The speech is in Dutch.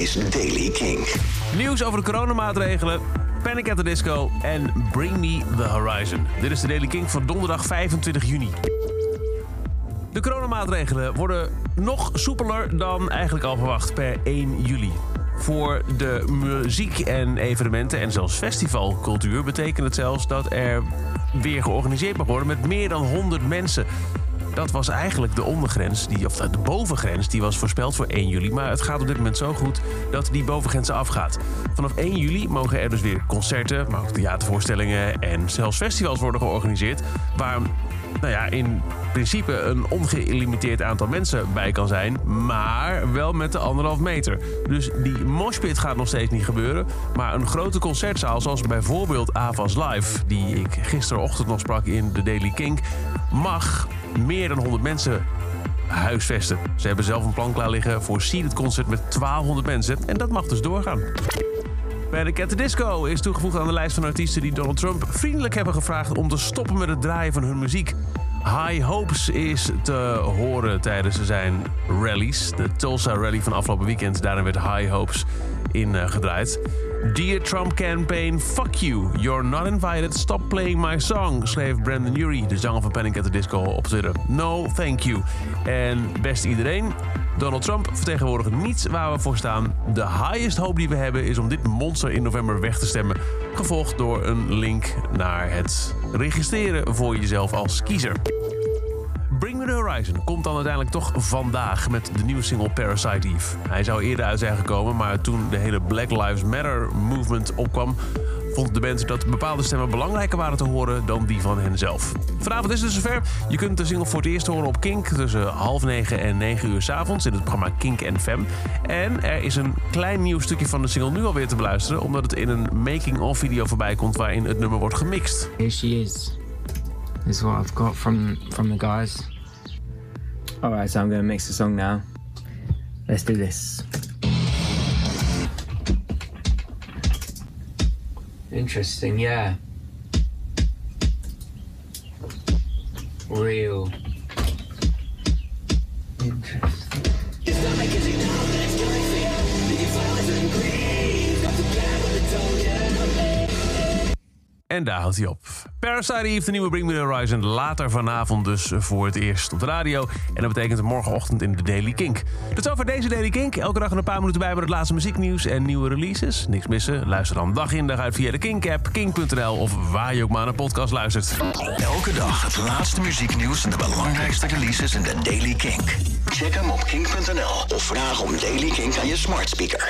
is Daily King. Nieuws over de coronamaatregelen, Panic at the Disco en Bring Me the Horizon. Dit is de Daily King van donderdag 25 juni. De coronamaatregelen worden nog soepeler dan eigenlijk al verwacht per 1 juli. Voor de muziek en evenementen en zelfs festivalcultuur betekent het zelfs dat er weer georganiseerd mag worden met meer dan 100 mensen. Dat was eigenlijk de ondergrens, die, of de bovengrens, die was voorspeld voor 1 juli. Maar het gaat op dit moment zo goed dat die bovengrens afgaat. Vanaf 1 juli mogen er dus weer concerten, maar ook theatervoorstellingen en zelfs festivals worden georganiseerd. Waar nou ja, in principe een ongelimiteerd aantal mensen bij kan zijn, maar wel met de anderhalf meter. Dus die moshpit gaat nog steeds niet gebeuren, maar een grote concertzaal zoals bijvoorbeeld Avas Live, die ik gisterochtend nog sprak in de Daily Kink, mag meer dan 100 mensen huisvesten. Ze hebben zelf een plan klaar liggen voor Seated Concert met 1200 mensen en dat mag dus doorgaan. Panic at the Disco is toegevoegd aan de lijst van artiesten die Donald Trump vriendelijk hebben gevraagd om te stoppen met het draaien van hun muziek. High Hopes is te horen tijdens zijn rallies. De Tulsa Rally van afgelopen weekend, daarin werd High Hopes in uh, gedraaid. Dear Trump campaign, fuck you. You're not invited. Stop playing my song, schreef Brandon Urie, de zanger van Panic at the Disco, op Twitter. No, thank you. En best iedereen, Donald Trump vertegenwoordigt niets waar we voor staan. De highest hoop die we hebben is om dit monster in november weg te stemmen. Gevolgd door een link naar het registreren voor jezelf als kiezer. Horizon komt dan uiteindelijk toch vandaag met de nieuwe single Parasite Eve. Hij zou eerder uit zijn gekomen, maar toen de hele Black Lives Matter movement opkwam... vond de band dat bepaalde stemmen belangrijker waren te horen dan die van henzelf. Vanavond is het zover. Je kunt de single voor het eerst horen op Kink tussen half negen en negen uur s avonds in het programma Kink Fem. En er is een klein nieuw stukje van de single nu alweer te beluisteren, omdat het in een making-of video voorbij komt waarin het nummer wordt gemixt. Here she is. This is what I've got from from the guys. Alright, so I'm gonna mix the song now. Let's do this. Interesting, yeah. Real. Interesting. En daar houdt hij op. Parasite Eve, de nieuwe Bring Me The Horizon. Later vanavond dus voor het eerst op de radio. En dat betekent morgenochtend in de Daily Kink. Tot zover deze Daily Kink. Elke dag een paar minuten bij met het laatste muzieknieuws en nieuwe releases. Niks missen? Luister dan dag in dag uit via de Kink-app, kink.nl... of waar je ook maar een podcast luistert. Elke dag het laatste muzieknieuws en de belangrijkste releases in de Daily Kink. Check hem op kink.nl of vraag om Daily Kink aan je smart speaker.